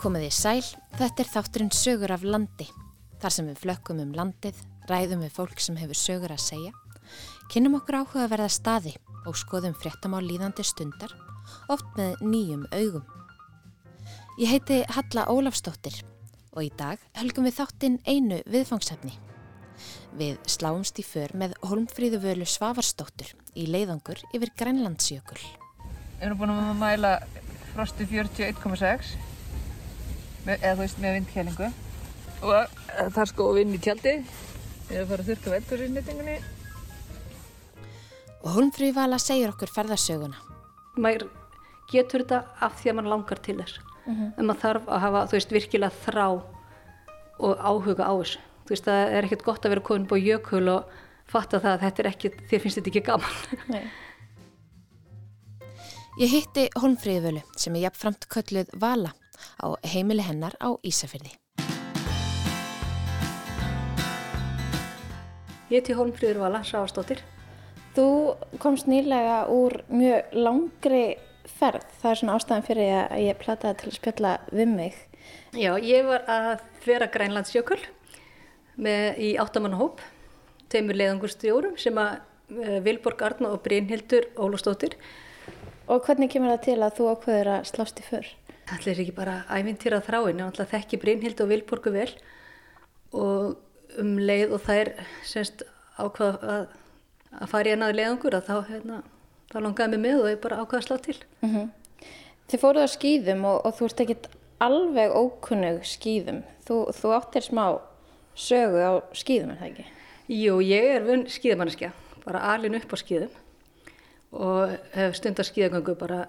Komið í sæl, þetta er þátturinn sögur af landi. Þar sem við flökkum um landið, ræðum við fólk sem hefur sögur að segja, kynum okkur áhuga að verða staði og skoðum fréttamál líðandi stundar, oft með nýjum augum. Ég heiti Halla Ólafstóttir og í dag hölgum við þáttinn einu viðfangsefni. Við sláumst í för með Holmfríðu Völu Svavarstóttur í leiðangur yfir Grænlandsjökul. Við erum búin að mæla frosti 41,6 eða þú veist með vindkælingu og eh, það er sko vinn í tjaldi. Við erum að fara að þurka veldursinnýtingunni Og Holmfríðu Vala segir okkur ferðarsöguna. maður getur þetta af því að mann langar til þess. En maður þarf að hafa, þú veist, virkilega þrá og áhuga á þessu. Þú veist, það er ekkert gott að vera komin búið jökul og fatta það að þetta er ekki þér finnst þetta ekki gaman. Ég hitti Holmfríðu Völu sem er jafnframt kölluð Vala á heimili hennar á Ísafyrði. Ég heiti Hólmfríður Vala, Sáastóttir Þú komst nýlega úr mjög langri ferð. Það er svona ástæðan fyrir að ég plataði til að spjalla við mig. Já, ég var að vera Grænlandsjökul með, í áttamannahóp teimur leiðangurstjórum sem að uh, Vilborg Arna og Brynhildur Ólafstóttir Og hvernig kemur það til að þú ákveður að slást í för? Það er ekki bara ævintýra þráin, ég ætla að þekki Brynhildur og Vilborgu vel og um leið og þær semst ákvað að, að fara í ennaði leiðangur að þá, hérna, þá langaði mig með og ég bara ákvaði að slá til. Þið fóruð á skýðum og, og þú ert ekkit alveg ókunnug skýðum. Þú, þú áttir smá sögu á skýðum, er það ekki? Jú, ég er vunn skíðamanneskja, bara alin upp á skíðum og hef stundar skíðagöngu bara,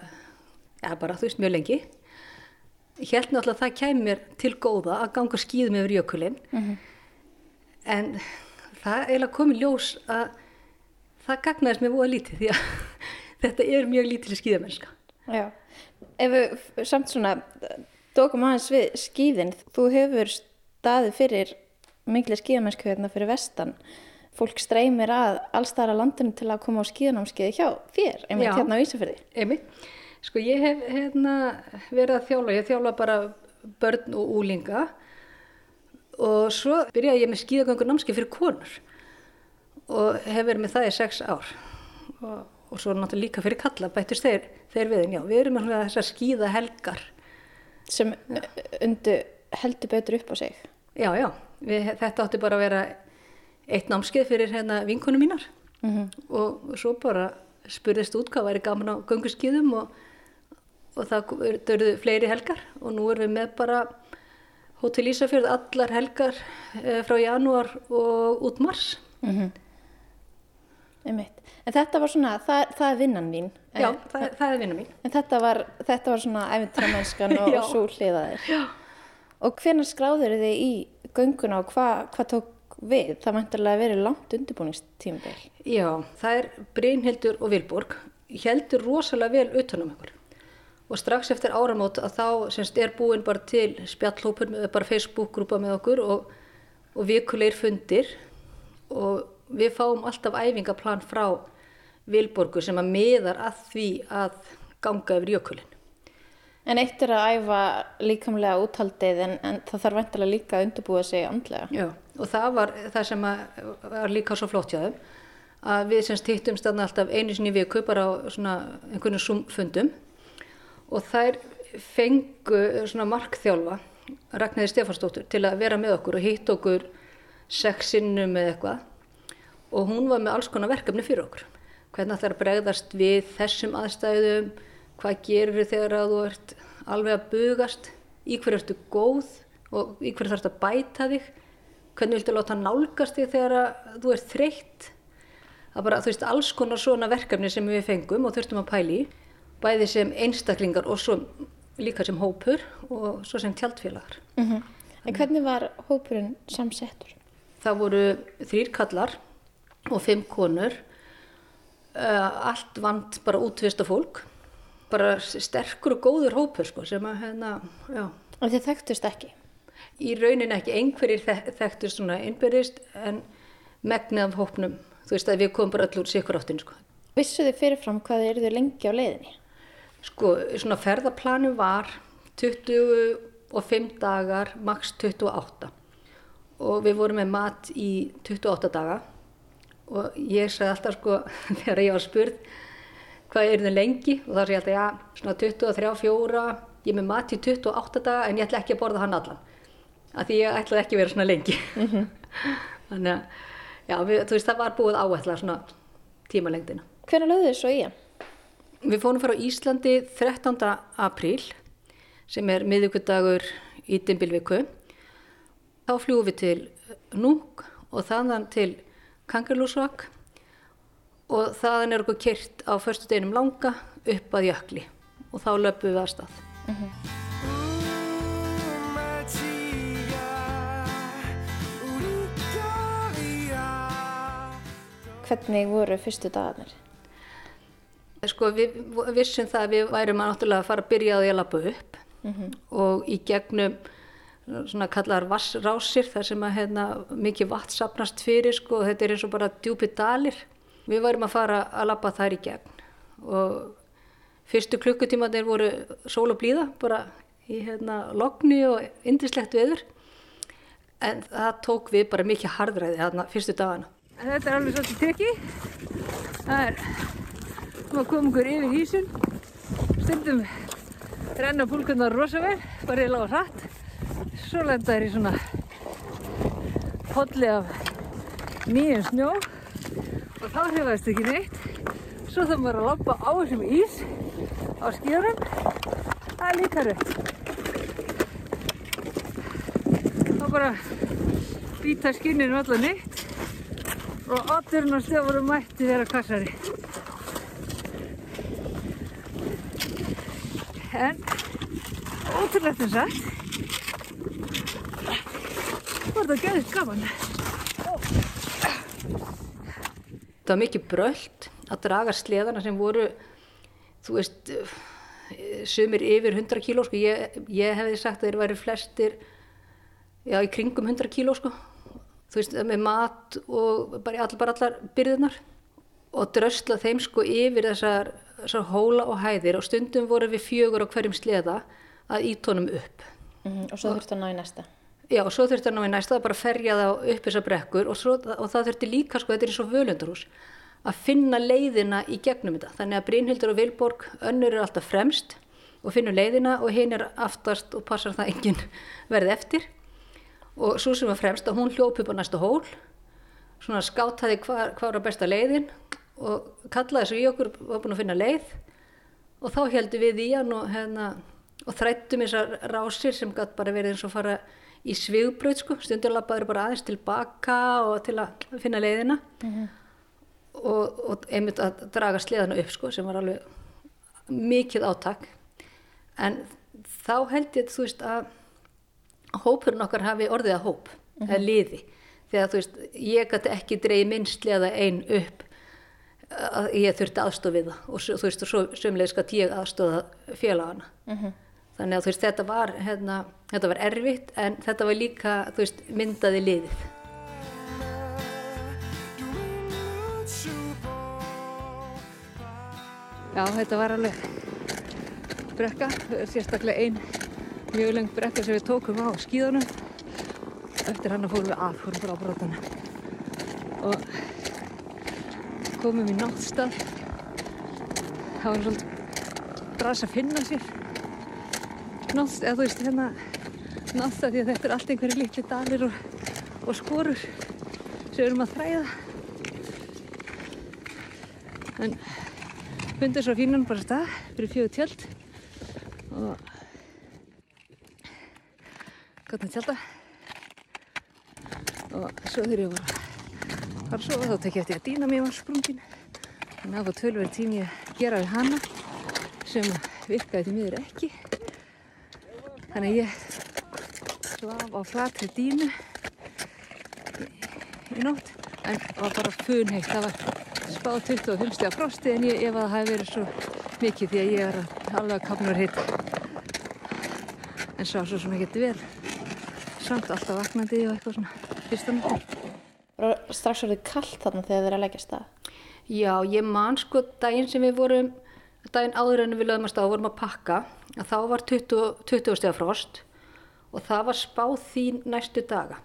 ja, bara þú veist mjög lengi. Ég held náttúrulega að það mér til góða að ganga skíðum yfir jökulinn en það eiginlega kom í ljós að það gagnaðist mér voða lítið því að þetta er mjög lítið skíðamennska. Já. Ef við samt svona dókum aðeins við skýðin, þú hefur staðið fyrir miklu skýðamennsku hérna fyrir vestan. Fólk streymir að allstæðara landinu til að koma á skýðanámskeiði hjá þér, einmitt Já. hérna á Ísafirði. Emi, sko ég hef hérna, verið að þjála, ég þjála bara börn og úlinga og svo byrjaði ég með skíðagöngur námskeið fyrir konur og hef verið með það í sex ár. Og, og svo náttúrulega líka fyrir kalla bættist þeir, þeir við en já, við erum með þessar skíða helgar sem undu heldur betur upp á sig. já, já, við, þetta átti bara að vera eitt námskeið fyrir hérna vinkonum mínar. Og svo bara spurðist út hvað væri gaman á gönguskíðum og, og það dörðu fleiri helgar og nú erum við með bara Hótel Ísafjörð allar helgar eh, frá janúar og út mars. Einmitt. En þetta var svona, það, það er vinnan mín. Já, En, það, það er vinna mín. en þetta var, þetta var svona æfintræmennskan og, og svo hliðaðir. Já. Og hvenær skráður þið í gönguna og hvað hva tók við? Það mæntilega verið langt undirbúningstímabil. Já, það er Brynhildur og Vilborg heldur rosalega vel utanum ykkur. Og strax eftir áramót að þá semst er búin bara til spjallhópur, með- bara Facebook-grúpa með okkur og, og vikulegir fundir og við fáum alltaf æfingaplan frá Vilborgu sem að miðar að því að ganga yfir jökulinn. En eitt er að æfa líkamlega úthaldið en, en það þarf væntilega líka að undirbúa sig andlega. Já, og það var það sem að, var líka svo flott þeim að við semst hittumst þarna alltaf einu sinni viku bara á svona einhvern Zoom fundum og þær fengu svona markþjálfa Ragnæði Stefansdóttur til að vera með okkur og hitt okkur sex sinnum eða eitthvað. Og hún var með alls konar verkefni fyrir okkur. Hvernig það er að bregðast við þessum aðstæðum? Hvað gerir þegar að þú ert alveg að bugast? Í hverju ertu góð? Og í hverju þarfst að bæta þig? Hvernig viltu láta nálgast þig þegar að þú ert þreytt? Er bara, þú veist, alls konar svona verkefni sem við fengum og þurftum að pæli í bæði sem einstaklingar og svo líka sem hópur og svo sem tjaldfélagar En hvernig var hópurinn samsettur? það voru þrýr kallar og fimm konur uh, allt vant bara útvista fólk bara sterkur og góður hópur sko, sem að hérna, já Og þið þekktust ekki? í raunin ekki einhverjir þek þekktust svona innbyrðist en megnið af hópnum þú veist að við komum bara öll úr sikur áttin sko. Vissu þið fyrirfram hvað þið eruðu lengi á leiðinni? Sko svona ferðaplanu var 20 og 5 dagar maks 28 og við vorum með mat í 28 daga. Og ég sagði alltaf sko þegar ég var spurð hvað er það lengi? Og þá sagði ég alltaf já, svona 23, 4 ég er með mat í 28 daga en ég ætla ekki að borða hann allan. Af því ég ætlaði ekki að vera svona lengi. Þannig að já, við, þú veist það var búið áætla svona tímalengdina. Hvernig lögðu þið svo í hann? Við fórum frá Íslandi 13. apríl sem er miðugudagur í Dimbilviku. Þá fljúum við til Núk og þaðan til Kangerlúsvak og þaðan er okkur kyrt á förstu deginum langa upp að jökli og þá löpum við að stað. Hvernig voru fyrstu dagarnir? Sko við vissum það að við værum að náttúrulega fara að byrja að ég lappa upp og í gegnum svona kallar vassrásir þar sem að hérna, mikið vatn sapnast fyrir sko og þetta er eins og bara djúpi dalir. Við værum að fara að lappa þær í gegn og fyrstu klukkutímanir voru sól og blíða bara í hérna logni og indislegt veður en það tók við bara mikið hardræði þarna fyrstu dagana. Þetta er alveg svolítið trikki. Það er að koma ykkur yfir ísun. Stundum renna púlkunnar rosa vel, bara ég lág hratt. Svo lenda þær í svona podli af nýjum snjó og þá hrefaðist ekki neitt. Svo þá maður að lappa á þessum ís á skjörum. Það er líka rétt. Þá bara býta skinninu allar neitt og otturinn og stjáfurum mætti vera kassari. En ótrúlegt en satt var þetta gæðist gaman. Það var mikið bröld að draga sleðana sem voru, þú veist, sumir yfir 100 kíló, sko. Ég, ég hefði sagt að þeir væri flestir, já, í kringum 100 kíló, sko. Þú veist, með mat og bara allar, bara allar byrðunar og drösla þeim, sko, yfir þessar, þessar hóla og hæðir og stundum voru við fjögur á hverjum sleða að ítónum upp. Mm Og svo þurftu að ná í næsta. Já, og svo þurfti að ná í næsta að bara ferja það upp þessar brekkur og, svo, og það þurfti líka, sko, þetta er og völundarhús, að finna leiðina í gegnum þetta. Þannig að Brynhildur og Vilborg önnur er alltaf fremst og finnur leiðina og hinn er aftast og passar það enginn verði eftir. Og svo sem var fremst að hún hljóp upp á næsta hól, svona skátaði hvað hva var besta leiðin og kallaði svo í okkur, var búin að finna leið og þá heldum við í hann og, hérna, og þrættum þessar rásir sem gæti bara verið eins og fara í svigbröð sko, stundur lappaður bara aðeins tilbaka og til að finna leiðina. Og, og einmitt að draga sleðana upp sko sem var alveg mikið átak. En þá held ég þú veist að hópurinn okkar hafi orðið að hóp eða liði. Þegar þú veist ég gæti ekki dreigi minn sleða einn upp að ég þurfti aðstof við það. Og þú veist og svo sömulegis gæti ég aðstofa félagana þannig að veist þetta var hérna, þetta var erfitt en þetta var líka veist myndaði liðið Já, þetta var alveg brekka, sérstaklega ein mjög lengt brekka sem við tókum á skíðunum. Eftir hann fórum við að, fórum bara á brotana. Og komum í náttstað. Það var svolítið bras að finna sér. Náttstað, eða þú veist hérna náttstað því að þetta er allt einhverju litli dalir og, og skorur sem við erum að þræða. En fundið svo fínan bara stað fyrir fjögur tjöld og gott að tjálta og svo þegar ég að fara að sofa þá tek ég eftir að dýna mér var sprungin að það var tölverð tími að gera við hana sem virkaði til miður ekki þannig að ég svaf á flatri dýnu í, í nótt. En var bara funheitt það var spáð 25 steg af frosti en ég, ef það hafi verið svo mikið því að ég er alveg að kapnur hitt en svo svo sem ekki vel. Samt alltaf vaknandi og eitthvað svona fyrsta náttúr Bara strax orðið kallt þarna þegar þið er að leggja stað. Já, ég man sko daginn sem við vorum daginn áður en við lögum að stað og vorum að pakka að þá var 20, 20 steg frost og það var spáð því næstu daga.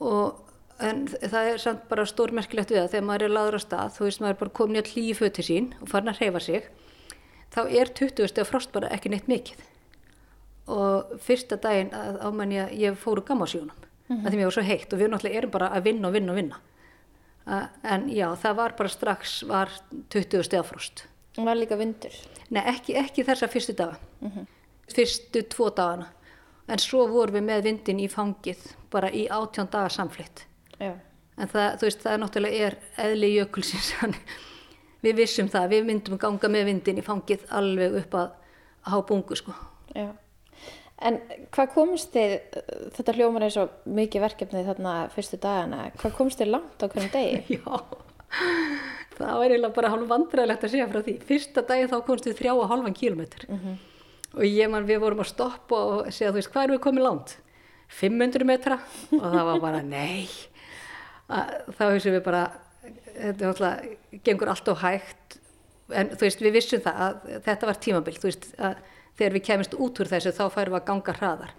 Og en það er samt bara stórmerkilegt við það þegar maður er laður á stað, þú veist maður er bara komin í að hlýja föti sín og farin að hreyfa sig þá er 20 steg frost bara ekki neitt mikið. Og fyrsta daginn að ámenn ég, ég fóru gammasjónum mm -hmm. að því mér var svo heitt og við náttúrulega erum bara að vinna og vinna og vinna. En já, það var bara strax var 20 steg frost Og var líka vindur. Nei, ekki, ekki þessa fyrstu daga fyrstu tvo dagana en svo vorum við með vindin í fangið bara í átján daga samflitt Já. en það, þú veist, það er náttúrulega er eðli jökulsins við vissum það, við myndum ganga með vindin í fangið alveg upp að há bungu sko Já. En hvað komist þið, þetta hljómar eins og mikið verkefnið þarna fyrstu dagana, hvað komist þið langt á hvernig degi? Já, það var eiginlega bara hálf vandræðilegt að segja frá því. Fyrsta dagi þá komst við þrjá og halvan kílometr og ég man við vorum að stoppa og segja þú veist hvað erum við komið langt? 500 metra og það var bara nei. Þá hefum við bara, þetta er alltaf, gengur allt og hægt en þú veist við vissum það að þetta var tímabild, þú veist að þegar við kemist út úr þessu þá færum við að ganga hraðar.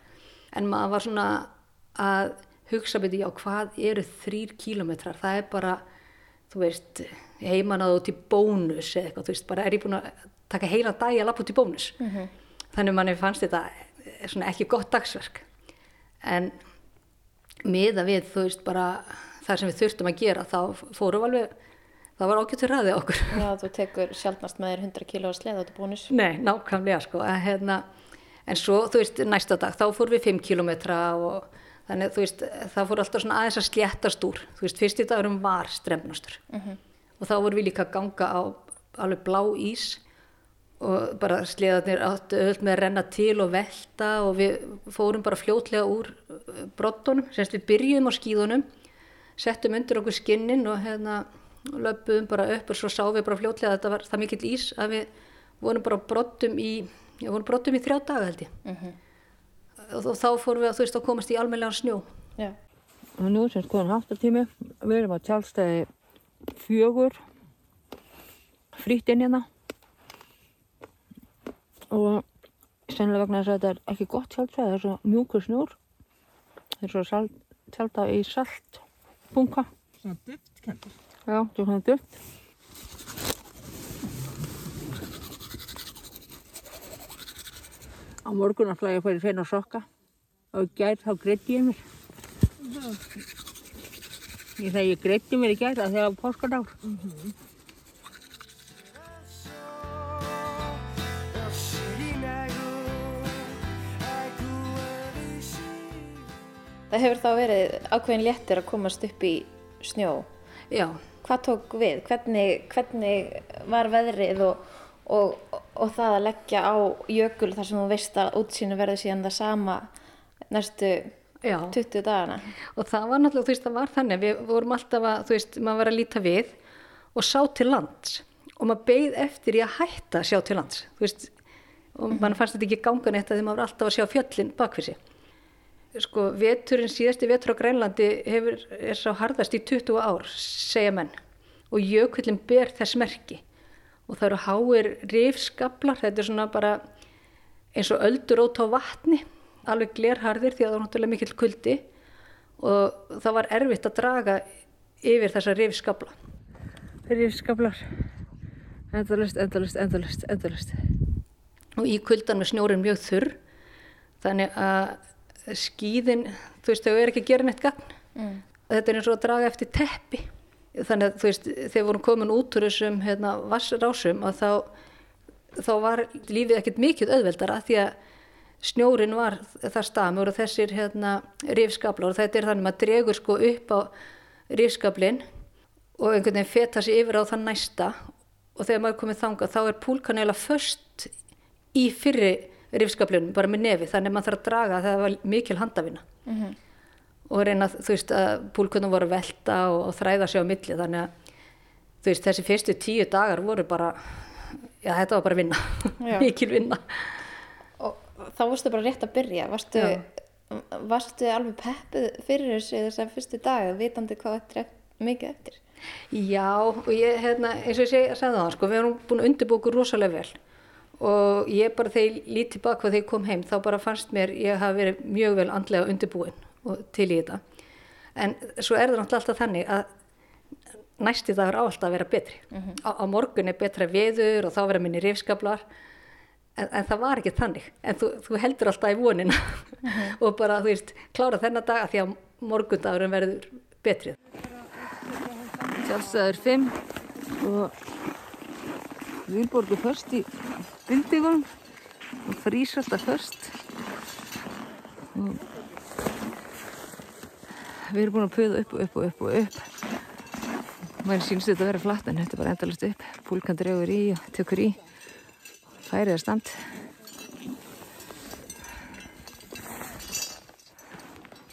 En maður var svona að hugsa byrju, já hvað eru þrýr kílometrar, það er bara þú veist, heimanað út í bónus eða eitthvað, þú veist, bara er ég búin að taka heila dag að lappa út í bónus. Þannig manni fannst þetta eh, svona ekki gott dagsverk. En miða við, þú veist, bara það sem við þurftum að gera, þá fórum alveg það var ágættur ræðið okkur. Já, þú tekur sjálfnast með þér 100 kíló að sleða út í bónus. Nei, nákvæmlega sko en, hérna, en svo, þú veist, næsta dag þá fórum við 5 kilometra og þannig, þú veist, það fór alltaf svona aðeins að sléttast úr, þú veist, fyrsti dagurum var stremnastur. Og þá vorum við líka að ganga á alveg blá ís og bara sleðarnir áttu öll með að renna til og velta og við fórum bara fljótlega úr uh, brottunum, semst við byrjuðum á skíðunum settum undir okkur skinnin og hérna löpuðum bara upp og svo sáum við bara fljótlega að þetta var það mikill ís að við vorum bara brottum í, vorum brottum í þrjá daga held ég. Og, og þá fórum við að þú veist að komast í almennlegan snjó Já. Og nú sem skoðan háttatími, við erum á tjálstæði fjögur, frýtt inn hérna. Og sennilega vegna þess að þetta er ekki gott tjálstæði, það er svo mjúkur snjór. Það er svo salt, tjálta í saltbunka. Svona duftkendur. Já, það er svona duft. Á morgun ætla ég að fara í hreina sokka og í gær þá greiddi ég mér. Ég sagði ég greiddi mér í gær að það var páskadagur. Það hefur þá verið ákveðin léttir að komast upp í snjó. Já, Hvað tók við? Hvernig, hvernig var veðrið og, og, og það að leggja á jökul þar sem þú veist að útsýnu verður síðan það sama næstu já. 20 dagana? og það var náttúrulega, þú veist, það var þannig við vorum alltaf að, þú veist, maður var að líta við og sá til lands. Og maður beigð eftir í að hætta að sjá til lands þú veist, og mann fannst þetta ekki ganga neitt að því maður var alltaf að sjá fjöllin bakfyrir sig. Sko, veturinn síðasti vetur á Grænlandi hefur, er sá harðast í 20 ár, segja menn. Og jökullin ber þess merki og það eru háir rifskablar, þetta er svona bara eins og öldur ót á vatni alveg glerharðir því að það var náttúrulega mikill kuldi. Og það var erfitt að draga yfir þessa rifskabla rifskablar endalist, endalist, endalist, endalist og í kuldan með snjórin mjög þurr þannig að skíðin þú veist, þau eru ekki að gera neitt gagn. Mm. þetta er eins og að draga eftir teppi þannig að þú veist, þegar vorum komin út úr þessum hérna, vassrásum að þá, þá var lífið ekkert mikið auðveldara því að snjórin var það stamur og þessir hérna, rifskablar og þetta er þannig að maður dregur sko upp á rifskablin og einhvern veginn feta sig yfir á það næsta og þegar maður komið þangað þá er púlkan eiginlega först í fyrri rifskablinum bara með nefi þannig að maður þarf að draga það var mikil handavinna og reyna þú veist að púlkunum voru að velta og, og þræða sig á milli. Þannig að þú veist þessi fyrstu tíu dagar voru bara já þetta var bara vinna. Mikil vinna. Og þá varstu bara rétt að byrja. Varstu, varstu alveg peppuð fyrir þessu þessar fyrstu dag, vitandi hvað þetta er mikið eftir? Já, og ég, hérna, eins og ég segi, sagði það, sko, við erum búin að undirbúka rosalega vel. Og ég bara þegar ég lít tilbaka þegar ég kom heim þá bara fannst mér ég hafa verið mjög vel andlega undirbúin og til í þetta. En svo er það náttúrulega alltaf þannig að næsti dagur á alltaf að vera betri. Á, á morgun er betra veður og þá vera minni rifskablar en, en það var ekki þannig. En þú, þú heldur alltaf í vonina. Og bara þú veist klára þennan dag af því að morgundagurinn verður betrið Sjálfstæður 5 og Vilborgu först í bindingum og frýs alltaf först og við erum búin að puða upp og upp og upp og upp. Maður sínst þetta að vera flatt en þetta er bara endalast upp. Púlkan dregur í og tökur í. Færið er stand.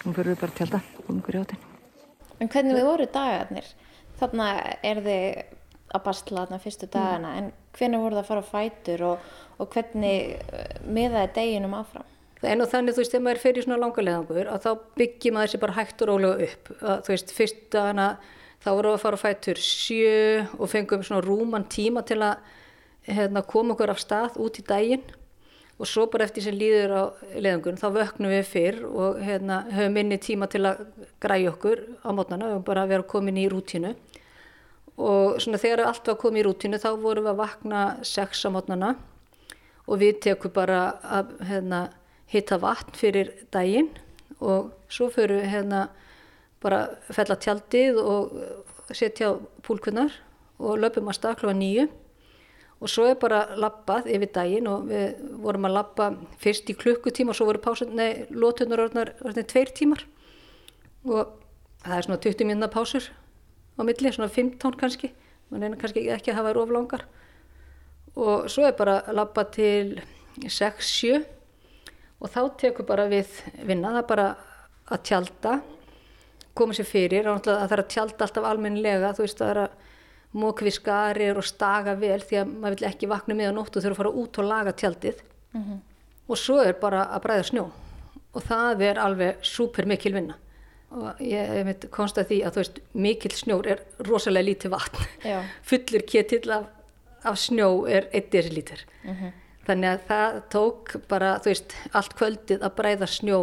Nú fyrir við bara að tjálta um einhverju átinn En hvernig við voru dagarnir? Þarna er þið að basla þarna fyrstu dagana en hvernig voru það að fara á fætur og, og hvernig miðaði deginum áfram? Er nú þannig, þú veist, ef maður fer í svona langa leðangur að þá byggjum maður sér bara hægt og rólega upp. Að, þú veist, fyrst dagana þá vorum við að fara á fætur sjö og fengum svona rúman tíma til að hérna, koma okkur af stað út í daginn og svo bara eftir sem líður á leðangun þá vöknum við fyrr og hérna, höfum minni tíma til að græja okkur á mótnana, við höfum bara að vera komin í rútínu og svona þegar allt var komið í rútínu þá vorum við að vakna sex á mótnana og við tekum bara að hérna, hitta vatn fyrir daginn og svo fyrir hérna bara fella tjaldið og setja á púlkunnar og löpum að stað klokka nýju og svo er bara lappað yfir daginn og við vorum að lappa fyrst í klukkutíma og svo voru lótunar orðnar, tveir tímar. Og það er svona 20 minna pásur á milli, svona 15 kannski, mann reyna kannski ekki að hafa oflangar og svo er bara að lappa til 6-7 og þá tekur bara við vinna, það bara að tjalda, koma sér fyrir. Og það er að tjalda alltaf almennilega, þú veist það er að mók við skarir og staga vel því að maður vill ekki vakna með á nóttu þurfa að fara út og laga tjaldið. Og svo er bara að bræða snjó. Og það er alveg súper mikil vinna. Og ég, ég veit konsta því að þú veist mikil snjór er rosalega lítið vatn. Já. fullur ketill af, af snjó er 1 desilítur þannig að það tók bara þú veist allt kvöldið að bræða snjó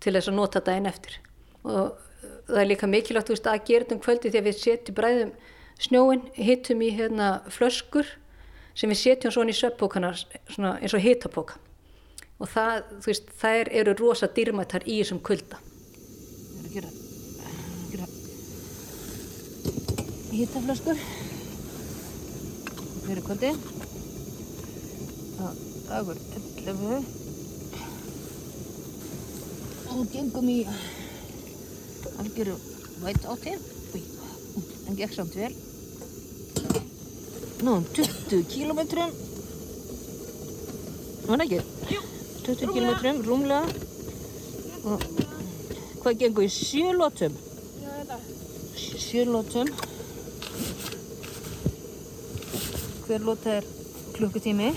til þess að nota daginn eftir. Og það er líka mikilvægt þú veist að gera þetta um kvöldið því að við setjum bræðum snjóin, hittum í hérna flöskur sem við setjum svona í sveppókana svona eins og hitapóka og það, þú veist, þær eru rosa dýrmættar í þessum kulda. Það er að gera hittaflöskur fyrir kvöldi. Dagur 11 og gengum í algjöru væt átti. Új, en gekk samt vel. Nú, 20 kílómetrum. Var það ekki? Jú. 20 kílómetrum, rúmlega. Og hvað gengur í sjö lótum? Já, þetta. Sjö lótum. Hver lóta er klukkutími.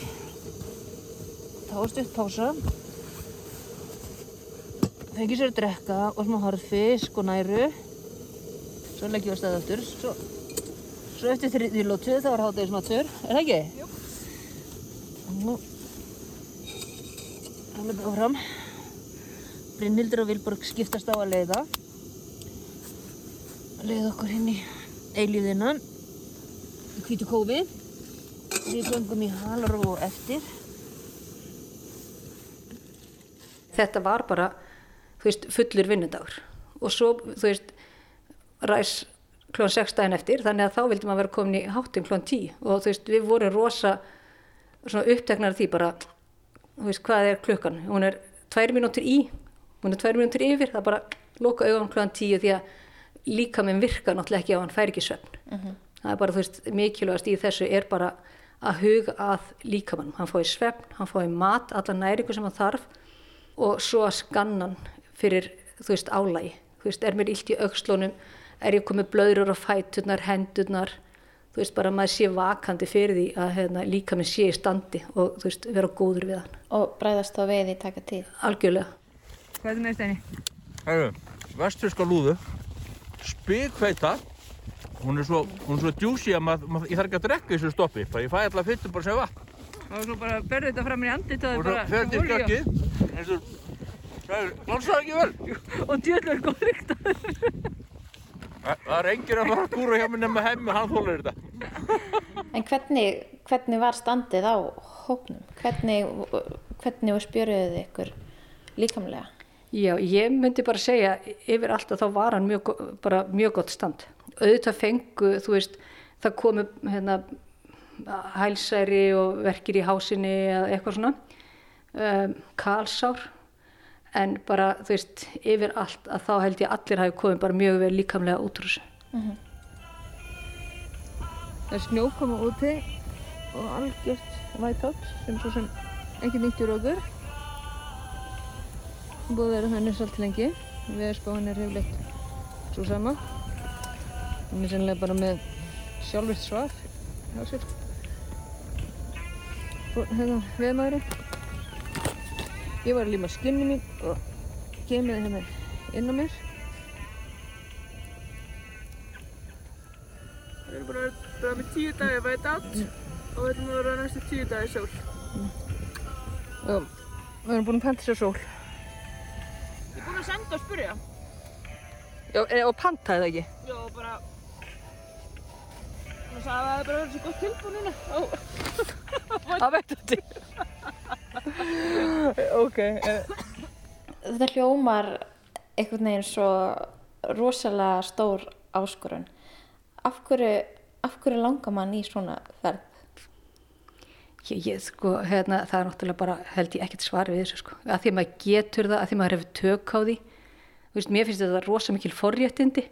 Er stutt pása. Fengið sér að drekka og smá harðfisk og næru. Svo leggjum við að staða aftur. Svo, svo eftir þriðju lótu þá er hátegismatur. Er það ekki? Jú. Nú. Það er áfram. Brynhildur og Vilborg skiptast á að leiða. Leiða okkur inn í eilíðina. Í hvítu kófi. Við göngum í halaró eftir. Þetta var bara veist, fullur vinnudagur. Og svo, þú veist, ræs klón 6 daginn eftir, þannig að þá vildi maður vera komin í háttum klón 10 og þú veist, við vorum rosa af því bara, þú veist, hvað er klukkan? Hún er tvær mínútur í hún er tvær mínútur yfir, það bara loka auðan klón 10 því að líka minn virka náttúrulega ekki á hann fær ekki svefn. Það er bara, þú veist, mikilvægast í þessu er bara að huga að líkamannum hann fái svefn, hann fái mat alla næringu sem hann þarf og svo að skannan fyrir, þú veist, álægi. Þú veist, er mér illt í aukslónum, er ég komið blöðrur á fæturnar, hendurnar, þú veist, bara maður sé vakandi fyrir því að hérna, líka minn sé í standi og, þú veist, vera góður við hann. Og bræðast þá við í taka tíð. Algjörlega. Hvað er þetta með stæni? Herru, vestfyrska lúðu, spikfeita, hún er svo, er svo djúsi að mað, mað, ég þarf ekki að drekka þessu stoppi, ég fæ alltaf fyttu bara sem vatn. Og svo bara berði þetta fram í andlit og Og svo fer til skakkið, eins og, það er, glansaði ekki vel. og djöðlega er góð ríkt Það það er enginn að fara að kúra hjá mig nema hemmi, hann þólar þetta. En hvernig, hvernig var standið á hópnum? Hvernig, hvernig spjöruðu þið ykkur líkamlega? Já, ég myndi bara segja yfir allt að þá var hann mjög, bara mjög gott stand. Auðvitað fengu, þú veist, það komu hérna, hælsæri og verkir í hásinni eða eitthvað svona, um, kalsár, en bara, þú veist, yfir allt að þá held ég allir hafi komið bara mjög vel líkamlega út úr þessu. það er snjókoma úti og algjört vætátt sem svo sem ekki nýttur okkur búið að vera þannig svolítið lengi. Viðspáin er hefðilegt svo sama. Hún er sennilega bara með sjálfvirt svaf hjá sér hérna veðmaðurinn ég var að líma skinni mín og kemur það hérna inn á mér Við erum bara, bara með tíu dagar væt átt og við að vera næstu tíu dagar í sól. og við erum búin að panta sér sól Ég er búin að senda og spyrja. Já, e- og pantaði það ekki? Já, bara... Hún sagði að það hefði bara verið svo gott tilbúið núna. Ó, Það veit þetta Ok eh, Þetta hljómar einhvern veginn svo rosalega stór áskorun. Af hverju, af hverju langar mann í svona ferð? Ég, ég, sko, hérna, það er náttúrulega bara, held ég ekkert svar við þessu, sko. Að því að maður getur það, að því að maður hefur tök á því. Þú veist, mér finnst þetta rosa mikil forréttindi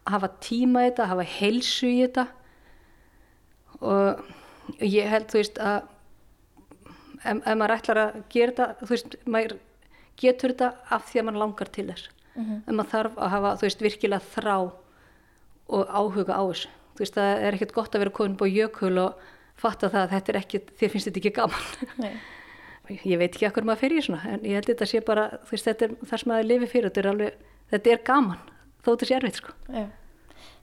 að hafa tíma í þetta, að hafa heilsu í þetta og ég held, þú veist, að ef, ef maður ætlar að gera þetta, þú veist, maður getur þetta af því að maður langar til þess. En maður þarf að hafa, þú veist, virkilega þrá og áhuga á þessu. Þú veist, það er ekkert gott að vera komin búið jökul og fatta það að þetta er ekki, þér finnst þetta ekki gaman. Ég veit ekki hvað maður fer í svona, en ég held þetta sé bara, þú veist, þetta er það sem maður lifi fyrir, þetta er alveg, þetta er gaman, þó þetta sé erfitt, sko. Já.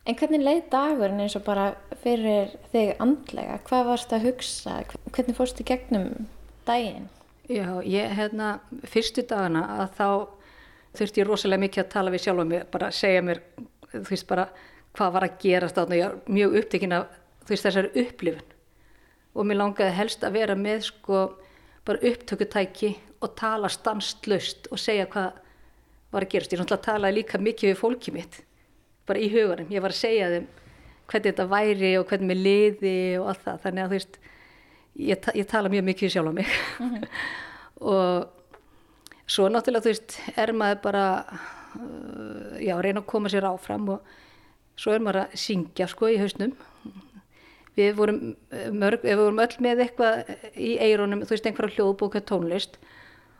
En hvernig leið dagurinn eins og bara fyrir þig andlega? Hvað varst að hugsa? Hvernig fórst í gegnum daginn? Já, ég, hérna, fyrstu dagana að þá þurfti ég rosalega mikið að tala við sjálfa mig, bara segja mér, þú veist, bara hvað var að gerast þarna, ég var mjög upptekinn af, þú veist, þessari upplifun og mér langaði helst að vera með, sko, bara upptökutæki og tala stanslöst og segja hvað var að gerast. Ég náttúrulega talaði líka mikið við fólkið mitt, bara í huganum. Ég var að segja þeim hvernig þetta væri og hvernig mér liði og allt það. Þannig að þú veist, ég, ég tala mjög mikið sjálf á mig. og svo náttúrulega, þú veist, er maður bara, uh, já, reyna að koma sér áfram og svo er maður að syngja, sko, í hausnum. Við vorum eh, mörg, við vorum öll með eitthvað í eironum, þú veist, einhverja hljóðbóka tónlist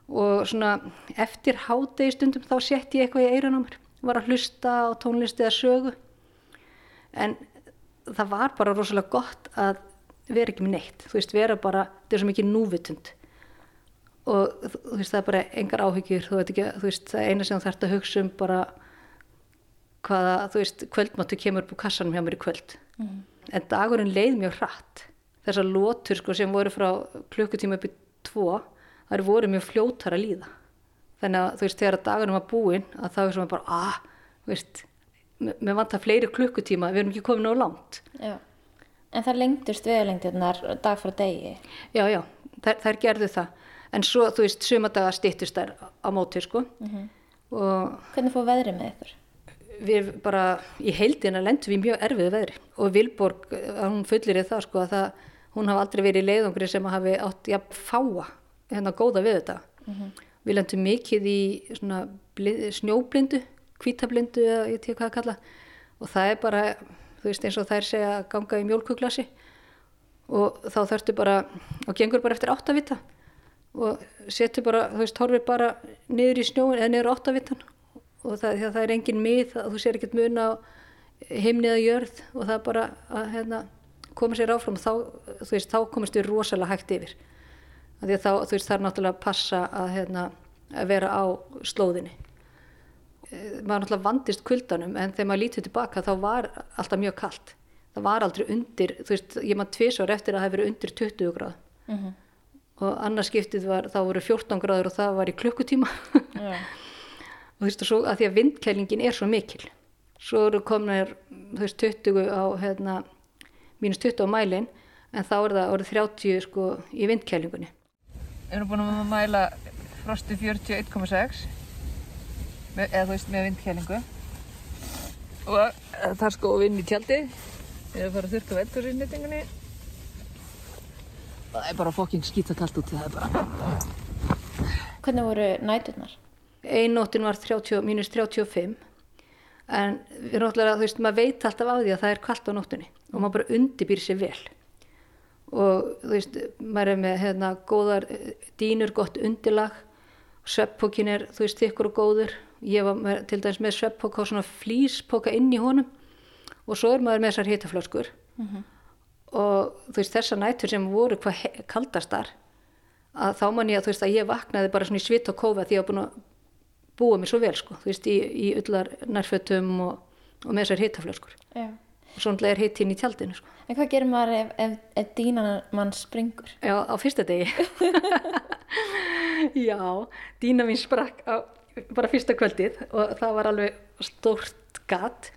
og svona eftir hádegi stundum þá sett ég eitthvað í eironum var að hlusta á tónlist eða sögu en það var bara rosalega gott að vera ekki með neitt, þú veist, vera bara, þetta er svo mikið núvitund. Og þú veist, það er bara engar áhyggjur, þú veit ekki, þú veist, það eina sem þú þarft að hugsa um bara hvaða, þú veist, kvöldmáttu kemur upp úr kassanum hjá mér í kvöld. En dagurinn leið mjög hratt. Þessar lótur sko sem voru frá klukkutíma upp í tvo þær voru mjög fljótar að líða. Þannig að þú veist þegar dagurinn var búinn að þá er svona bara að þú veist, mér vantar fleiri klukkutíma við erum ekki komin á langt. Já. En það lengdust veðalengdirnar dag frá degi. já já, þær, þær gerðu það. En svo þú veist sumadaga styttust þær á móti sko. Og Hvernig fór veðrið með ykkur? við bara í heildina lendum við mjög erfiðu veðri. Og Vilborg, hún fullir það sko að það, hún hafi aldrei verið í leiðungri sem hafi átt jafn fáa hérna góða við þetta við lendum mikið í svona snjóblindu, kvítablindu eða ég tíu hvað að kalla. Og það er bara, þú veist eins og þær segja að ganga í mjólkuglasi og þá þarftu bara og gengur bara eftir áttavita. Og setur bara, þú veist, horfir bara niður í snjóin eða niður áttavitan og það, það er engin mið þú sér ekkert mun á himni eða jörð. Og það er bara að hérna, koma sér áfram. Og þá, þú veist, þá komast við rosalega hægt yfir. Þá, þú veist, það er náttúrulega að passa að, hérna, að vera á slóðinni maður náttúrulega vandist kuldanum en þegar maður lítið tilbaka þá var alltaf mjög kalt. Það var aldrei undir, þú veist, ég maður tvisvar eftir að það hefur verið undir 20 gráð og annars skiptið var, þá voru 14 gráður og það var í klukkutíma. Já. og þú veist, og svo að því að vindkælingin er svo mikil svo eru komnir þú veist, 20 á hérna, mínus 20 á mælin en þá er það orðið 30 sko í vindkælingunni. Við erum búin að mæla frosti 41,6 með- eða þú veist með vindkælingu og eh, það er sko vinn í tjaldi. Við erum að fara að þurrka veldur í nýtingunni og það er bara fokking skítakalt út það er bara Hvernig voru næturnar? einnóttin var 30, mínus 35 en við náttúrulega, þú veist, maður veit alltaf á því að það er kallt á nóttunni. Og maður bara undirbýr sér vel. Og þú veist, maður er með hérna góðar eh, dýnur, gott undirlag. Sveppókin er, þú veist, þykkur og góður ég var með, til dæmis með sveppóka og svona flýspóka inn í honum og svo er maður með þessar hitaflöskur og þú veist, þessar nætur sem voru hvað kaldastar að þá man ég að þú veist að ég vaknaði bara svona í svit og kófa því ég var búin að búa mér svo vel sko, þú veist, í, í ullar nærfötum og, og með þessar hitaflöskur Já. og svona er hitt inn í tjaldinu sko. En hvað gerir maður ef, ef, ef dínan mann springur? Já, á fyrsta degi Já, dýna mín sprakk á bara fyrsta kvöldið og það var alveg stórt gat.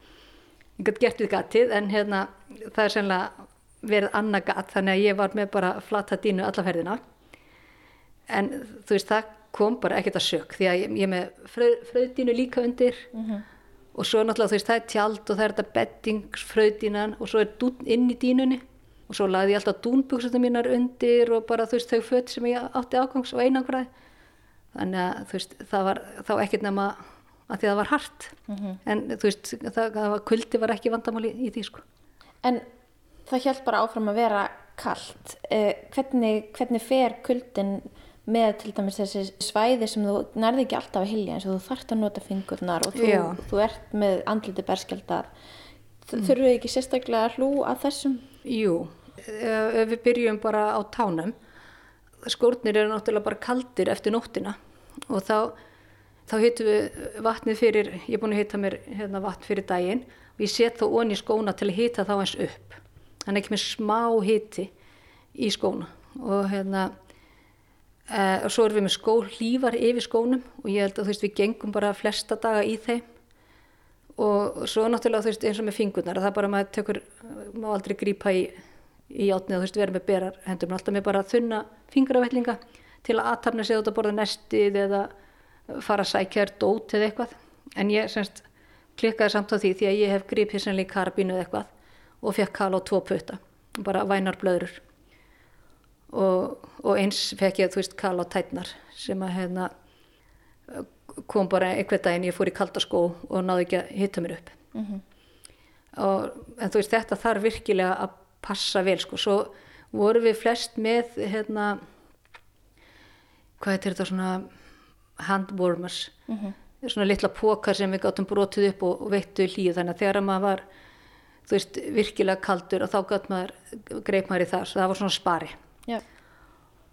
Ég gæti gert við gatið en hérna það er sennilega verið annað gat þannig að ég var með bara flata dínu alla ferðina. En þú veist það kom bara ekkert að sök því að ég, er með fröð, fröðdínu líka undir. Og svo náttúrulega þú veist það er tjald og það er þetta bettingsfröðdínan og svo er dún inn í dínunni og svo lagði ég alltaf dúnbuksutum mínar undir og bara þú veist þau föt sem ég átti ágangs og einangræði þannig að þú veist það var þá ekkert nema að því að það var hart en þú veist það, það var, kuldi var ekki vandamáli í því sko En það hjælt bara áfram að vera kallt. Eh, hvernig, hvernig fer kuldin með til dæmis þessi svæði sem þú nærði ekki alltaf að hilja eins og þú þarft að nota fingurnar og þú, þú ert með andliti berskjaldar. Mm. Þurfum við ekki sérstaklega að hlú að þessum? Jú, ef við byrjum bara á tánum, skórnir eru náttúrulega bara kaldir eftir nóttina. Og þá, þá hitum við vatnið fyrir, ég er búin að hita mér hérna, vatn fyrir daginn og ég set þá onni í skóna til að hita þá eins upp. Þannig ekki með smá hiti í skóna. Og hérna, e, og svo erum við með skó hlífar yfir skónum og ég held að þú veist við gengum bara flesta daga í þeim. Og svo náttúrulega þú veist eins og með fingurnar að það bara maður tekur, má aldrei grípa í, í átnið þú veist vera með berar hendur, alltaf með bara þunna fingravellinga til að aðtapna sig út að borða nestið eða fara að sækja þér dót eða eitthvað. En ég semst klikkaði samt á því því að ég hef gripið sannlega í karabínu eða eitthvað og fekk kala á tvo putta bara vænar blöður og, og eins fekk ég þú veist kala á tætnar sem að hérna kom bara einhvern daginn, ég fór í kaldaskó og náði ekki að hitta mér upp. Og, en þú veist þetta þarf virkilega að passa vel sko, svo vorum við flest með hérna hvað heitir þetta svona handwarmers. Svona litla pókar sem við gáttum brotið upp og, og veittu hlýju. Þannig að þegar maður var þú veist virkilega kaldur og þá gátt maður greip maður í það, svo það var svona spari. Já.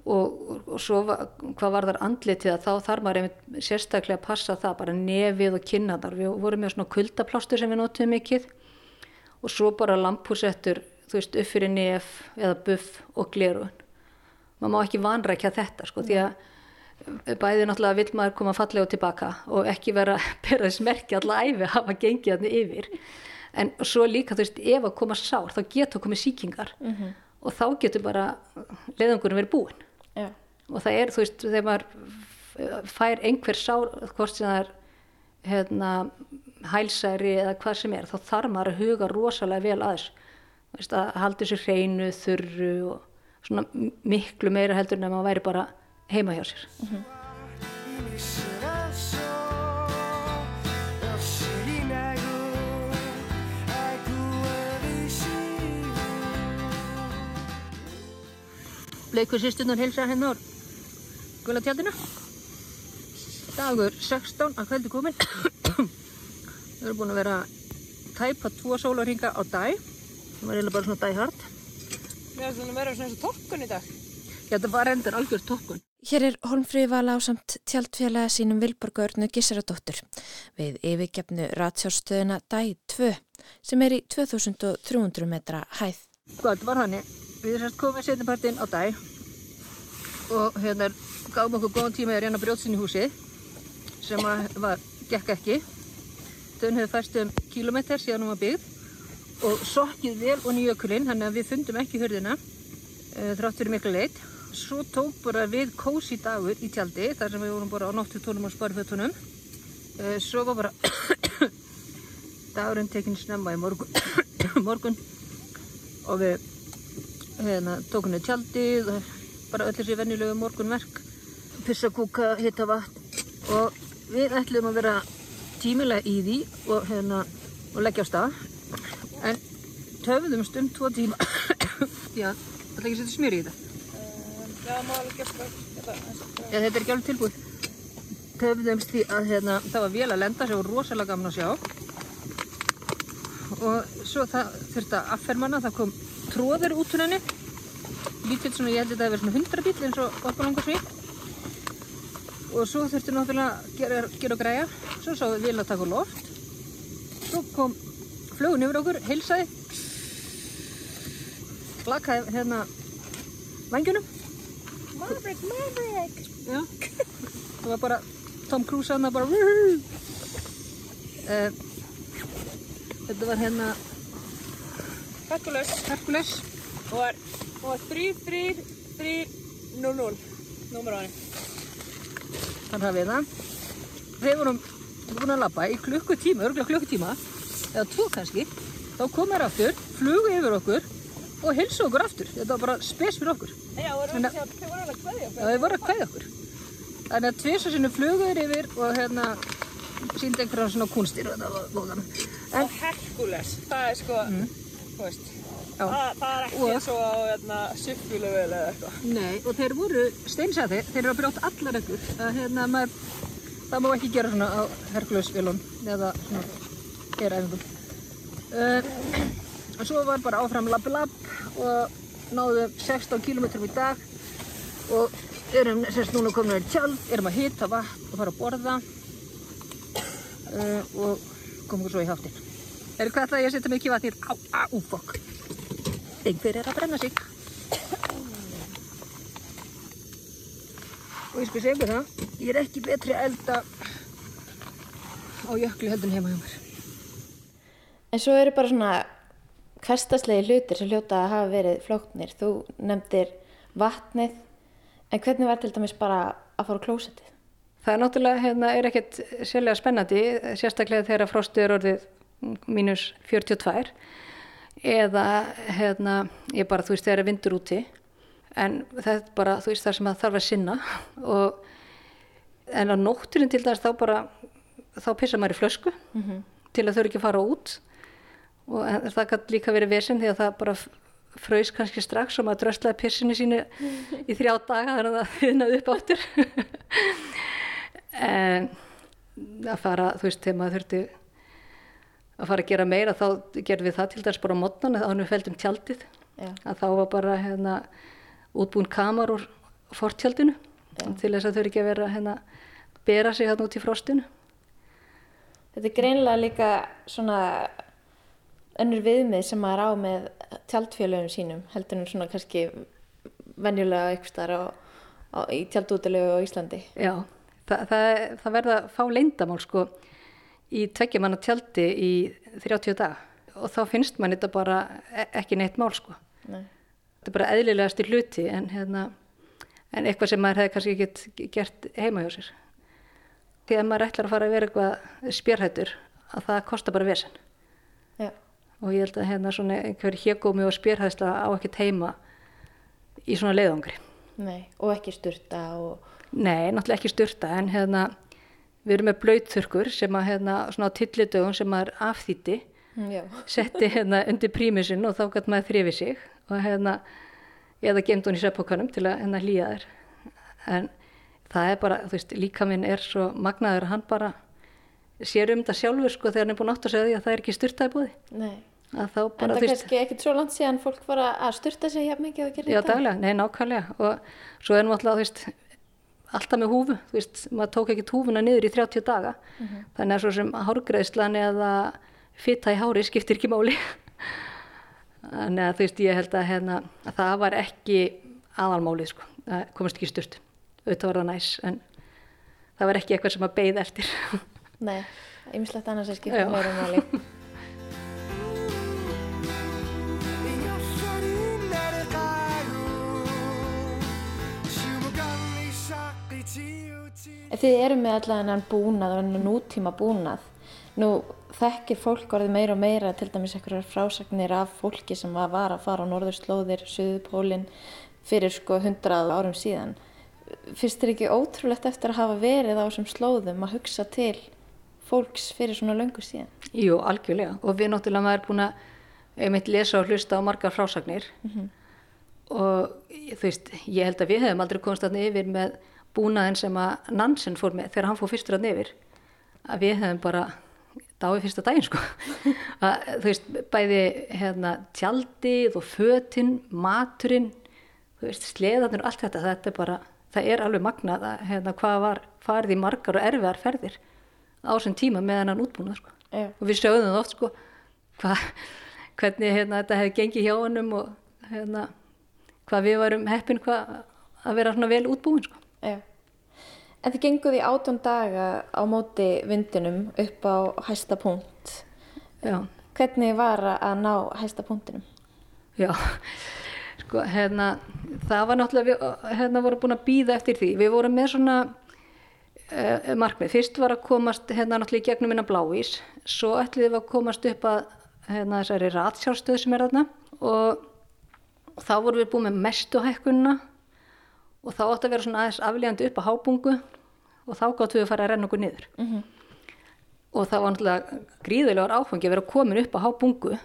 og, og svo var, hvað var þar andlitið að þá þarf maður einmitt sérstaklega að passa það bara nefið og kynnaðar við vorum með svona kuldaplástur sem við notuðum mikið. Og svo bara lampúsettur þú veist upp fyrir nef eða buff og glerun maður má ekki vanrækja þetta sko því að bæði náttúrulega vill maður koma fallega tilbaka og ekki vera bera þess merki alla æfi að hafa gengið hann yfir. En svo líka þú veist ef að koma sár þá geta komið sýkingar og þá getur bara leiðangurinn verið búinn. Já. og það er þú veist þegar maður fær einhver sár hvort sem það er hérna, hælsæri eða hvað sem er þá þarf maður að huga rosalega vel að þessu. Þú veist, að halda þessu hreinu, þurru og svona miklu meira heldur en að maður væri bara heima hjá sér. Bleikur sýstunar hilsa hennar gula tjaldinu. Dagur 16 að kvöldi komin við erum búin að vera tæpa tvo sólarhinga á dag það var eiginlega bara svona dæhard Mér finnst það að vera svona eins og torkun í dag. Já, þetta var endur algjör tokkun Hér er Holmfríði vala á samt tjaldfélaga sínum Vilborgörnu Gissaradóttur við yfirgefnu ratsjárstöðuna DÆ 2 sem er í 2300 metra hæð. Þetta var hann við erum sérst komið setjapartinn á dag og hérna gáðum okkur góðan tíma í að reyna brjótsin í húsið sem að var, gekk ekki. Dönn hefur færst um kílometr síðan hún var byggð og sokkið vel og nýjökulinn, þannig að við fundum ekki hörðina uh, þrátt fyrir miklu leitt. Svo tók bara við kósi dagur í tjaldi þar sem við vorum bara á nóttu tónum á sparfötunum. Uh, svo var bara dagurinn tekinn snemma í morgun, morgun og við hérna, tókum við tjaldið og bara öll þessi venjulegu morgunverk, pissakúka, hitta vatn og við ætlum að vera tímilega í því og, hérna, og leggja á stað en töfðumst um tvo tíma já, það er ekki að setja smjör í þetta Já, má alveg gert það. Já, þetta er ekki alveg tilbúið. Töfðumst því að hérna, það var vel að lenda sem var rosalega gaman að sjá. Og svo það þurfti að affermana, það kom tróður út úr henni. Lítill svona, ég held að þetta hefði verið svona 100 bíl eins og okkur langar svið. Og svo þurfti náttúrulega að gera, gera og græja. Svo sá við vel að taka loft. Svo kom flugun yfir okkur, heilsaði. Lakaði hérna vangjunum. Maverick, Maverick! Já, það var bara Tom Cruise hann bara uh, Þetta var hérna Herkules. Hercules Og var, var 3, 3, 3, 0, 0. Númer á henni. Þann hafið það Þeir vorum búin að labba í klukkutíma, örgulega klukkutíma eða tvo kannski. Þá kom þær aftur, flugu yfir okkur og hilsu okkur aftur. Þetta var bara spes fyrir okkur. Já, þau voru alveg kveðja Já, þeir voru að kveðja okkur. Þannig að tvisa sinni flugu þeir yfir og hérna síndi einhverja svona kúnstir og þetta var góðan En Og Herkules, það er sko, þú veist, það, það er ekki eins og á hérna, syfjulevel eða eitthvað. Nei, og þeir voru steinsæði, þeir eru að brjóta allar. Að, hérna, það má ekki gera svona á Herkules-vélun eða svona eræfingum. Uh, og svo var bara áfram lapp lapp og náðum 16 km í dag og erum semst núna komin í tjald, erum að hita vatn og fara að borða uh, og komum svo í háttinn. Er hvað það ég að setja mikið vatn í? Á, á, ú, fokk. Einhver er að brenna sig. Og ég skal segja það, ég er ekki betri að elda á jökli heldur en heima hjá mér. En svo eru bara svona hverstaslegi hlutir sem hljóta að hafa verið flóknir. Þú nefndir vatnið, en hvernig var til dæmis bara að fara á klósettið? Það er náttúrulega, hérna, er ekkert sérlega spennandi, sérstaklega þegar frostið er orðið mínus 42 eða, hérna, ég bara, þú veist, þegar er vindur úti. En það er bara, þú veist, það sem að þarf að sinna. Og en á nótturinn til dæmis þá bara þá pissa maður í flösku til að þau ekki að fara út og það kann líka verið vesinn því að það bara fröys kannski strax og maður dröslaði pissinu sínu í þrjá daga þannig að það þiðnaði upp áttur en að fara, þú veist, þegar maður þurfti að fara að gera meira þá gerðum við það til dæs bara á mótnan að við feldum tjaldið. Já. að þá var bara hérna, útbúin kamar úr fortjaldinu til þess að þau ekki að vera hérna, bera sig hérna út í frostinu. Þetta er greinilega líka svona önnur viðmið sem maður á með tjaldfélögum sínum, heldur en svona kannski venjulega eitthvað í tjaldútilegu á Íslandi. Já, það, það, það verða fá leyndamál sko í tveggjamanna tjaldi í 30 dag og þá finnst mann þetta bara e- ekki neitt mál sko. Nei. Þetta er bara eðlilegasti hluti en, hérna, en eitthvað sem maður hefði kannski ekki gert heima hjá sér. Því að maður ætlar að fara að vera eitthvað spjörhættur að það kostar bara vesen. Og ég held að hérna svona einhver hégómi og spjörhæðsla á ekkert heima í svona leiðangri. Nei, og ekki sturta og Nei, náttúrulega ekki styrta en hérna, við erum með blöytþurkur sem að hérna, svona á tillidögum sem maður afþýtti, já. setti hérna undir prímusinn og þá gæti maður þrifið sig og hérna, eða gemd hún í sveppókanum til að hérna hlýja þær. En það er bara, þú veist, líka minn er svo magnaður að hann bara sér um þetta sjálfur sko þegar hann er búin átt að segja því að það er ekki styrta í búði. Nei. Að þá En bara, það er veist, kannski ekkit svo langt síðan fólk var að sturta sig hjá mikið og gera Já, daglega, nei, nákvæmlega. Og svo er náttúrulega, þú veist, alltaf með húfu, þú veist, maður tók ekki húfuna niður í 30 daga, þannig að svo sem hárgreðslan eða fitta í hári skiptir ekki máli. Þannig að þú veist, ég held að, hérna, að það var ekki aðalmálið, sko. Það komast ekki sturt. Auðvitað var það næs en það var ekki eitthvað sem að beigð eftir Nei, ymslegt annars er skiptum meira máli. Ef þið eru með allavega búnað og nútíma búnað, nú þekkir fólk orðið meira og meira til dæmis einhverjar frásagnir af fólki sem var að fara á norðurslóðir, suðupólinn fyrir sko hundrað árum síðan. Finnst þér ekki ótrúlegt eftir að hafa verið á þessum slóðum að hugsa til fólks fyrir svona löngu síðan? Jú, algjörlega. Og við náttúrulega maður er búin að einmitt lesa og hlusta á margar frásagnir. Og þú veist, ég held að við hefum aldrei komast þarna yfir með búnaðin sem að Nansen fór með þegar hann fór fyrstur þarna yfir. Að við hefum bara dáið fyrsta daginn sko. Að, þú veist, bæði hérna tjaldið og fötin maturinn, þú veist, sleðarnir og allt þetta, þetta er bara það er alveg magnað að hérna hvað var farið í margar og erfiðar ferðir á þessum tíma með hennan útbúnað sko og við sjáum það oft sko hva, hvernig hérna, þetta hefði gengið hjá honum og hérna, hvað við varum heppin hvað að vera vel útbúin sko. En þið genguð í átjón daga á móti vindinum upp á hæsta punkt. Já, Hvernig var að ná hæsta punktinum? já, sko hérna, það var náttúrulega við hérna vorum búin að býða eftir því, við vorum með svona uh, markmið, fyrst var að komast hérna náttúrulega í gegnum innan bláís, svo ætliðum við að komast upp að hérna þessari ratsjárstöð sem er þarna. Og og þá vorum við búin með mestu hækkunna og þá átti að vera svona aðeins aflíðandi upp á hábungu. Og þá gáttum við að fara að renna okkur niður. Og það var náttúrulega gríðilegar áfangi að vera komin upp á hábungu.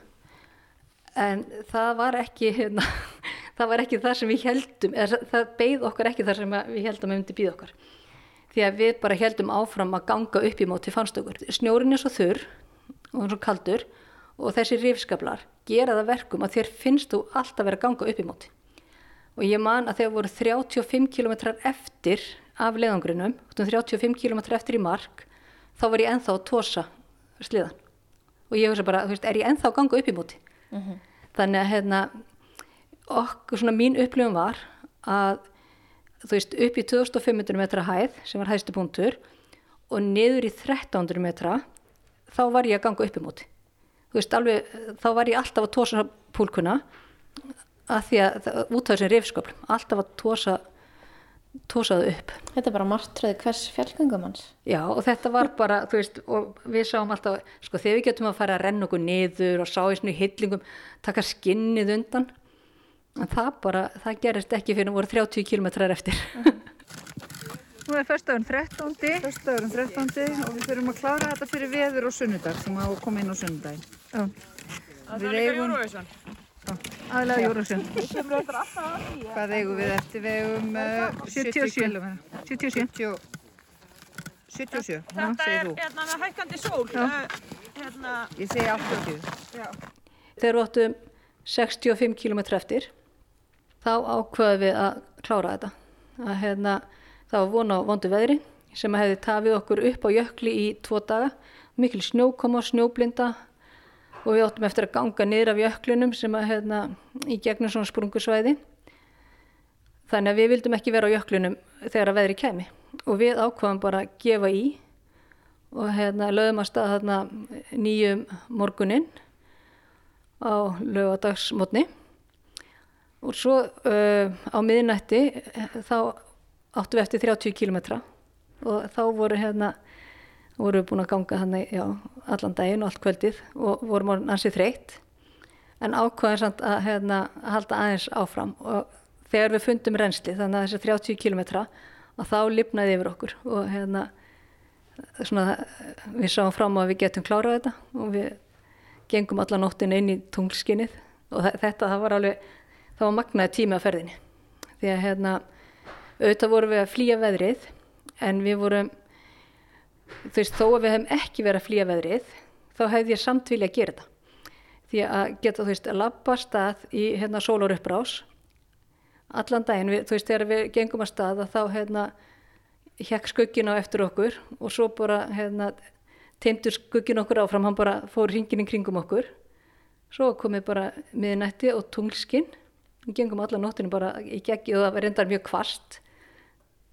En það var ekki, hérna, það var ekki það sem við heldum, eða það beigð okkar ekki það sem að við heldum að myndi býð okkar. Því að við bara heldum áfram að ganga upp í móti fannst okkur. Snjórin er svo þurr og hann er svo kaldur og þessi rifskablar gera það verkum að þér finnst þú alltaf vera að ganga upp í móti. Og ég man að þegar voru 35 km eftir af leiðangrinum, 35 km eftir í mark, þá var ég ennþá að tósa sliðan. Og ég hugsa bara, þú veist, er ég ennþá að ganga upp í móti? Þannig að hérna, okkur, svona mín upplifum var að þú veist, upp í 2500 metra hæð sem var hæðstu punktur og niður í 1300 metra þá var ég að ganga upp í móti þú veist, alveg, þá var ég alltaf að tósa púlkuna að því að, út af þessum rifsköplum alltaf að tósa tósaðu upp Þetta er bara martröði hvers fjallgöngumanns. Já, og þetta var bara, þú veist, og við sáum alltaf, sko, þegar við getum að fara að renna okkur niður og sá í svona hillingum, taka skinnið undan, en það bara, það gerist ekki fyrir voru 30 kilometrar eftir. Nú er fyrstagurinn 13. Fyrstagurinn 13. og við þurfum að klára þetta fyrir veður og sunnudag sem á að koma inn á sunnudaginn. Já. Það er líka Eurovision. Aðlega Jórasjön. Hvað eigum við eftir? Við eigum uh, 77 km. 77. 77, já, Þetta segir er þú. hérna með hækkandi sól. uh, Hérna, Ég segi 80. Þegar við áttum 65 kilometrar eftir, þá ákvaðum við að klára þetta. Að hérna, það var von á vondu veðri sem hefði tafið okkur upp á jökli í tvo daga, mikil snjókoma, snjóblinda og við áttum eftir að ganga niður af jöklinum sem að hérna í gegnum svona sprungusvæði. Þannig að við vildum ekki vera á jöklinum þegar að veðri kemi og við ákvaðum bara að gefa í og hérna lögum að stað þarna nýjum morguninn á lögadagsmotni og svo uh, á miðnætti eh, þá áttum við eftir 30 kilometra og þá voru hérna voru við búin að ganga hann já, allan daginn og allt kvöldið og vorum ansið þreytt. En ákvaðum samt að, hérna, halda aðeins áfram. Og þegar við fundum reynsli þannig að þessi 30 kilometra að þá lifnaði yfir okkur. Og hérna svona, við sáum fram að við getum klárað þetta. Og við gengum alla nóttin inn í tunglskinnið og þetta það var alveg það var magnaði tími að ferðinni. Því að hérna auðvitað vorum við að flýja veðrið en við vorum þú veist þó að við hefum ekki verið að flýja veðrið þá hefði ég samt vilja að gera þetta. Því að geta þú veist að af stað í hérna sólur uppbrás allan daginn, við, þú veist þegar við gengum að stað að þá hérna hekk skuggin á eftir okkur og svo bara hérna teimtur skuggin okkur áfram, hann bara fór hringin í kringum okkur. Svo komið bara miðnætti og tunglskinn við gengum alla nóttinu bara í geggi og það var reyndar mjög kvast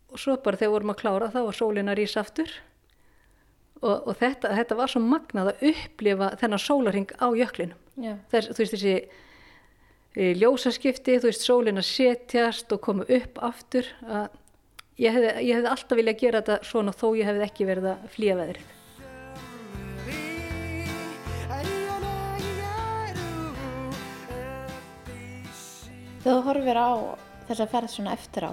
og svo bara þegar vorum að klára þá var sólin að rísa aftur. Og, og þetta, þetta var svo magnað að upplifa þennan sólaring á jöklinum. Já. Þess, þú veist þessi e, ljósaskipti, þú veist sólin að setjast og koma upp aftur að ég hefði, hefði alltaf viljað gera þetta svona þó ég hefði ekki verið að flýja veðrið Þegar þú horfir á þessa ferð svona eftir á,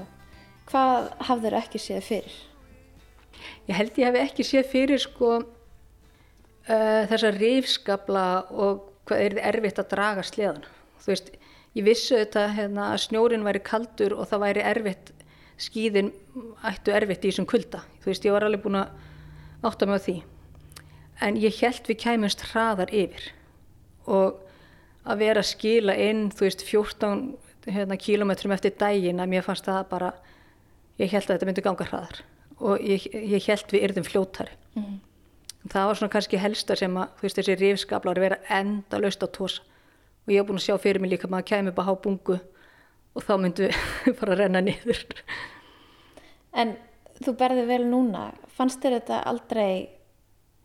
hvað hafður ekki séð fyrir? Ég held ég hef ekki séð fyrir sko uh, þessa rifskabla og hvað er þið erfitt að draga sleðan. Þú veist, ég vissu þetta hérna, að snjórin væri kaldur og það væri erfitt, skíðin ættu erfitt í þessum kulda. Þú veist, ég var alveg búin að átta mig á því. En ég held við kæmumst hraðar yfir og að vera að skila inn, þú veist, 14 hérna, kílometrum eftir daginn að mér fannst það bara, ég held að þetta myndi ganga hraðar og ég, ég held við yrðum fljótari. Mhm. Það var svona kannski helsta sem að, þú veist, þessi rifskablar vera enda löst á tósa og ég hef búin að sjá fyrir mig líka að maður upp að há bungu og þá myndu bara renna niður. En þú berði vel núna, fannst þér þetta aldrei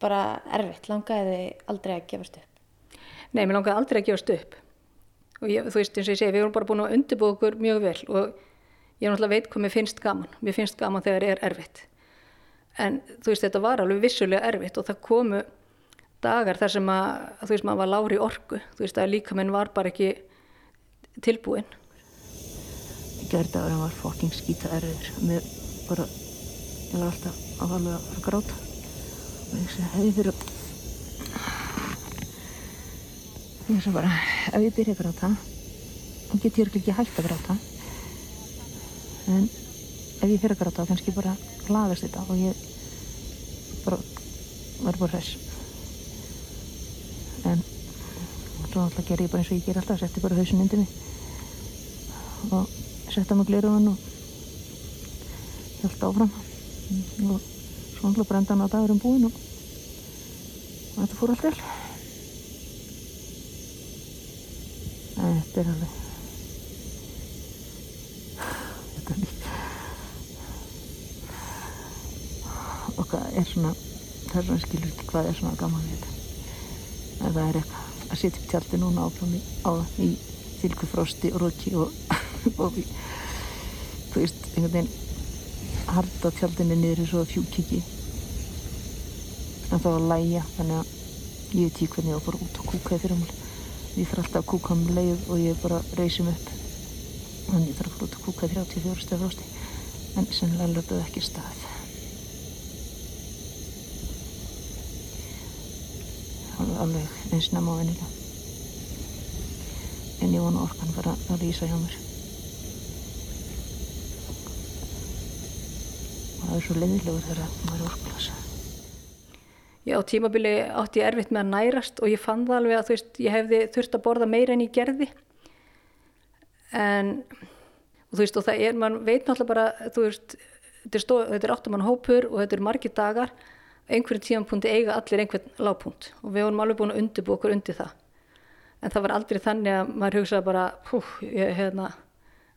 bara erfitt, langaði þið aldrei að gefast upp? Nei, mér langaði aldrei að gefast upp og ég, þú veist eins og ég segi, við erum bara búin að undirbúa okkur mjög vel og ég náttúrulega veit hvað mér finnst gaman, mér finnst gaman þegar er erfitt en þú veist þetta var alveg vissulega erfitt og það komu dagar þar sem að þú veist maður var lári orku, þú veist að líka menn var bara ekki tilbúin Gerdagurinn var fokking skýta erfiður. Mér bara, ég var alltaf að fara að gráta. Og ég segi, hefði fyrir að... Ég segi bara, ef ég byrja að gráta, þá get ég ekki hægt að gráta. En ef ég fyrir að gráta, þá kannski bara lagast þetta og ég bara verður bara hress. En svo alltaf ger ég bara eins og ég ger alltaf, setti bara hausin undir mig og setta mig gleraugun og held áfram og svo alltaf brenda hann á dagurum búinn og, þetta fór allt vel en þetta er alveg þetta er líka og hvað er svona það er svona skilur ekki hvað er svona gaman við þetta. Ef það er eitthvað að setja upp tjaldi núna áfram í, í fylgu frosti og roki og, og í, þú veist, einhvern veginn harda tjaldinni niður eins og fjúkiki. En það var að læja þannig að ég veit ekki hvernig ég var bara út og kúkaði fyrir mér ég þarf alltaf að kúka um leið og ég bara reysum upp. Þannig ég þarf að út og kúka í 34 stef frosti en sennilega löpuð ekki stað. Alveg, eins nefn á vennilega en ég vona orkan bara að lýsa hjá mér. Og það er svo leiðilegur þegar maður er orkulasa Já, tímabili átti ég erfitt með að nærast og ég fann það alveg að þú veist, ég hefði þurft að borða meira en ég gerði. En, og þú veist, og það er, mann veit náttúrulega bara, þú veist, þetta er, stóð, þetta er áttamann hópur og þetta eru margir dagar, einhverjum tímanpunkti eiga allir einhvern lágpunkt og við vorum alveg búin að undirbú okkur undir það. En það var aldrei þannig að maður hugsaði bara, hú, ég, hérna,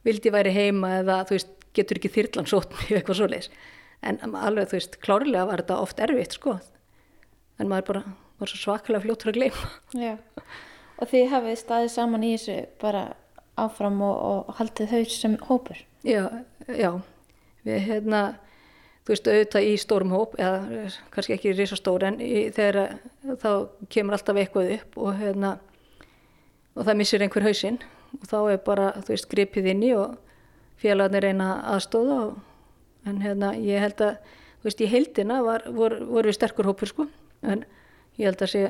vildi ég væri heima eða, þú veist, getur ekki þyrlan sótt mig eitthvað svoleiðis. En alveg, þú veist, klárlega var þetta oft erfitt, sko en maður bara var svo svakalega fljóttur að gleyma. Já. Og þið hafið staðið saman í þessu bara áfram og, og haldið þau sem hópur? Já, já, við hérna, þú veist, auðvitað í stórum hóp, eða kannski ekki risastór, en í, þegar þá kemur alltaf eitthvað upp og hérna, og það missir einhver hausinn og þá er bara, þú veist, gripið inn í og félagarnir reyna aðstóða og, en hérna, ég held að, þú veist, í heildina var, vor, voru við sterkur hópur, sko, en ég held að sé,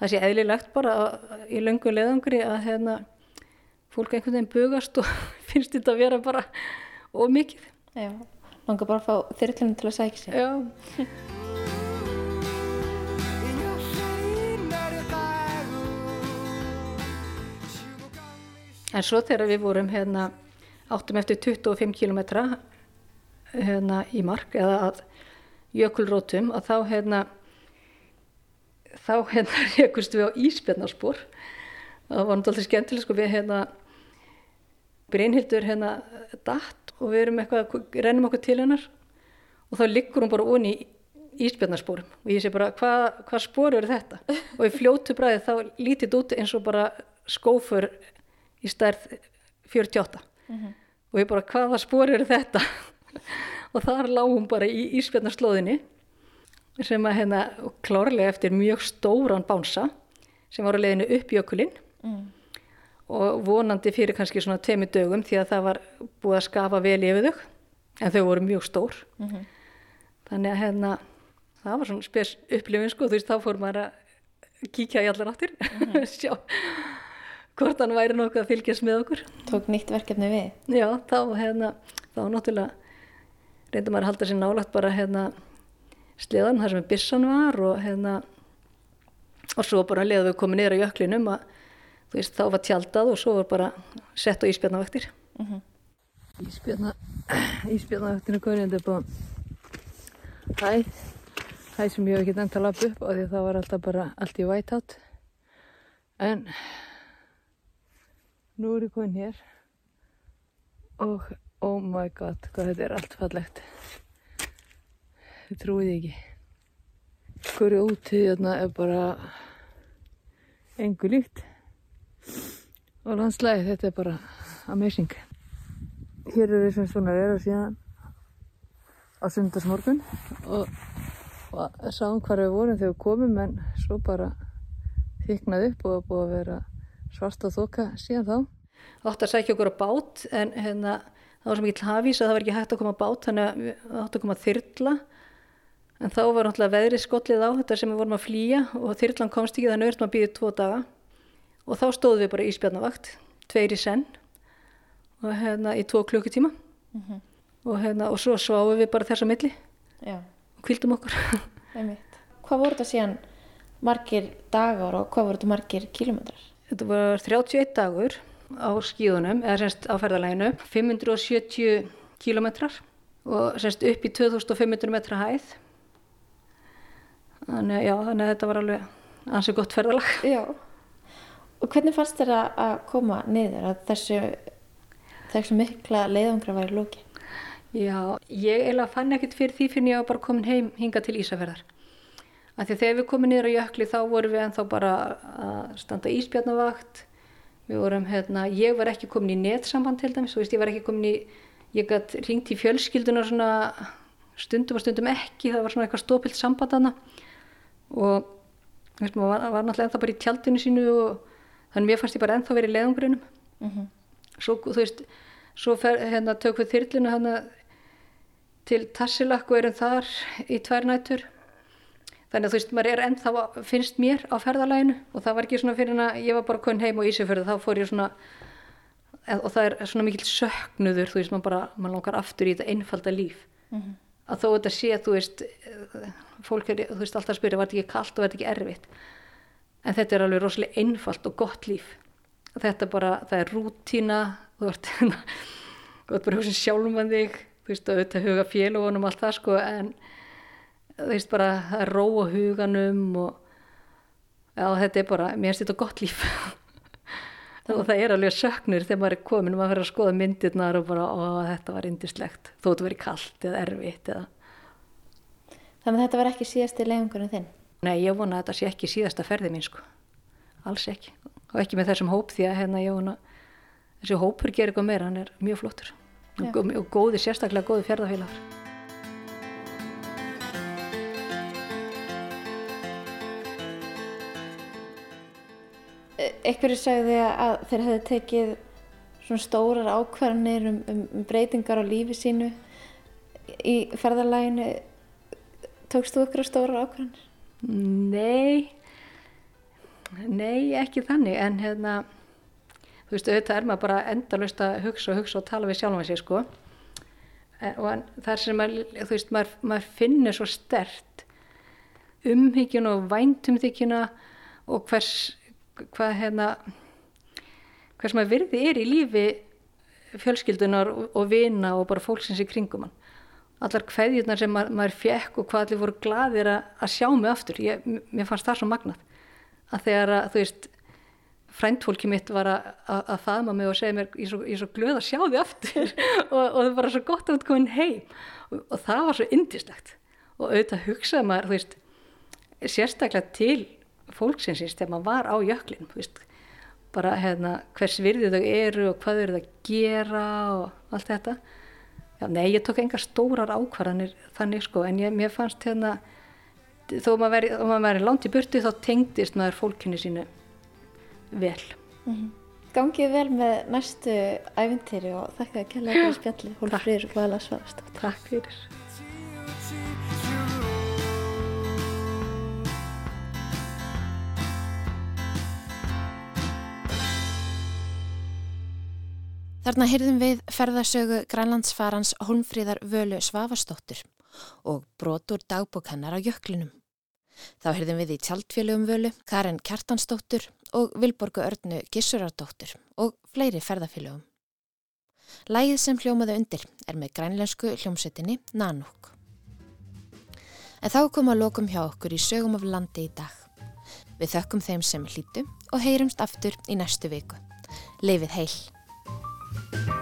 það sé eðlilegt bara að, í löngu leðangri að hérna, fólk einhvern veginn bugast og finnst þetta að vera bara ómikið. Já. Langar bara að fá þyrlunum til að sækja sér. Já. En svo þegar við vorum hérna, áttum eftir 25 kilometra hérna í mark eða að jökulrótum að þá hérna þá hérna rekust við á íspjarnarspor það var náttúrulega skemmtileg sko við hérna Brynhildur hérna datt og við erum eitthvað, rennum okkur til hennar og þá liggur hún bara onni í íspjarnarspórum og ég sé bara hvað hva spór eru þetta? Og í fljótu bræði þá lítið út eins og bara skófur í stærð 48 og ég bara hvaða spór eru þetta? Og þar lág hún bara í íspjarnarslóðinni sem að hérna klárlega eftir mjög stóran bánsa sem var að leiðinu upp jökulinn mm. og vonandi fyrir kannski svona tvemi dögum því að það var búið að skafa vel yfir þau en þau voru mjög stór mm -hmm. þannig að hérna það var svona spes upplifin sko þú veist þá fór maður að kíkja í allar áttir mm -hmm. sjá hvort hann væri nokkuð að fylgjast með okkur Tók nýtt verkefni við Já þá hérna þá náttúrulega reyndum maður að halda sér nálagt bara hérna sleðan þar sem bissan var og hérna og svo bara leðum við komið niður á jöklinum að þú veist þá var tjaldað og svo var bara sett á íspjarnavaktir uh -huh. Íspjarna Íspjarnavaktinu komið þetta búið hæ. Hæ sem ég hef ekki enda að lappa upp og því það var alltaf bara allt í whiteout en nú er ég komin hér og oh my god hvað þetta er allt fallegt þið trúið ekki. Hverju úti þarna er bara engu líkt. Og landslæði þetta er bara amazing. Hér er við sem svona vera síðan á sundarsmorgun og, og sáum hvað við vorum þegar við komum en svo bara þyknaði upp og búið að vera svart og þoka síðan þá. Átt að sækja okkur á bát en hérna það var svo mikið hafís að það var ekki hægt að koma á bát þannig að við átt að koma að þyrla en þá var náttúrulega veðrið skollið á þetta sem við vorum að flýja og þyrlan komst ekki þannig auðvitað að býða tvo daga og þá stóðum við bara í spjarnavakt tveir í senn og hérna í tvo klukkutíma mm -hmm. og hérna og svo sváum við bara þessa milli Já. og kvildum okkur Hvað voru þetta síðan margir dagar og hvað voru þetta margir kilómetrar? Þetta var 31 dagur á skíðunum eða semst á ferðalæginu 570 kilómetrar og semst upp í 2500 metra hæð þannig, já, þannig að þetta var alveg ansið gott ferðalag. Já, og hvernig fannst þér að koma niður að þessu, þessu mikla leiðangra var í lóki? Já, ég eiginlega fann ekkert fyrir því fyrir ég að bara komin heim hinga til Ísafjörðar af því að þegar við komum niður á jökli þá vorum við ennþá bara að standa íspjarnavakt við vorum, hérna, ég var ekki komin í netsamband til dæmis, þú veist, ég var ekki komin í ég gætt ringt í fjölskylduna svona stundum og stundum ekki það var svona eitthvað stópilt samband aðna og veist, maður var, var náttúrulega ennþá bara í tjaldinu sínu og þannig mér fannst ég bara ennþá verið í leðungrunum mm -hmm. svo þú veist svo fer, hérna, tök við þyrlinu hérna, til Tassilak og erum þar í tvær nætur þannig að þú veist maður er ennþá finnst mér á ferðalæginu og það var ekki svona fyrir að ég var bara konn heim og Ísafjörðu þá fór ég svona og það er svona mikil söknuður þú veist maður bara, maður langar aftur í þetta einfalda líf mm -hmm. Að þó þetta sé þú veist fólk er, þú veist, alltaf að spyrja, var þetta ekki kallt og var þetta ekki erfitt? En þetta er alveg rosalega einfalt og gott líf. Þetta bara, það er rútína þú ert, þú ert bara hugsin sjálfum að þig, þú veist, auðvitað huga félagunum allt það sko, en þú veist bara, það er ró á huganum og já, þetta er bara, mér finnst þetta gott líf og það er alveg söknur þegar maður er komin og maður fyrir að skoða myndirnar og bara, ó, þetta var indislegt þó þetta verið kallt eða erfitt eða Þannig að þetta var ekki síðasti leiðungurinn þinn? Nei, ég vona að þetta sé ekki síðasta ferði mín sko. Alls ekki. Og ekki með þessum hóp því að hérna ég vona þessi hópur gerir eitthvað meira, hann er mjög flottur. Og, og góði, sérstaklega góði fjörðafélagar. Ekkur sagði að þeir hefði tekið svona stórar ákvarðanir um, um, um breytingar á lífi sínu í ferðarlæginu Tókst þú ykkur á stóra ákvæðanir? Nei, nei ekki þannig en hérna, þú veist auðvitað er maður bara endalust að hugsa og hugsa og tala við sjálf um sig sko. En, og þar sem maður, þú veist, maður, maður finnir svo stert umhyggjun og væntumþykjuna og hvers, hvað hérna, hvers maður virði er í lífi fjölskyldunar og, vina og bara fólksins í kringum hann. Allar kveðjurnar sem maður, maður fekk og hvað allir voru gladir að, að sjá mig aftur ég, mér fannst það svo magnat að þegar að þú veist fræntfólki mitt var að, að, að faðma mig og segja mér ég er svo, svo glöð að sjá því aftur. Og, og það var svo gott að komin heim. Og, og það var svo indislegt og auðvitað hugsaði maður, þú veist sérstaklega til fólksinsins þegar maður var á jöklin veist, bara hérna hvers virði þau eru og hvað eru þau að gera og allt þetta Já, nei, ég tók engar stórar ákvarðanir þannig sko, en ég, mér fannst hérna þó maður veri, veri langt í burtu þá tengdist maður fólkinu sínu vel. Gangið vel með næstu æfintýri og þakka að kella ykkur spjalli Hólfríður Vala Svafstótt. Takk fyrir. Þarna heyrðum við ferðasögu grænlandsfarans Holmfríðar Völu Svavastóttur og brotur dagbók hennar á jöklinum. Þá heyrðum við í tjaldfélögum Völu, Karin Kjartansdóttur og Vilborgu Örnu Gissurardóttur og fleiri ferðafélögum. Lægið sem hljómaði undir er með grænlensku hljómsettinni Nanúk. En þá kom að lokum hjá okkur í sögum af landi í dag. Við þökkum þeim sem hlýtu og heyrumst aftur í næstu viku. Leifið heil! あ!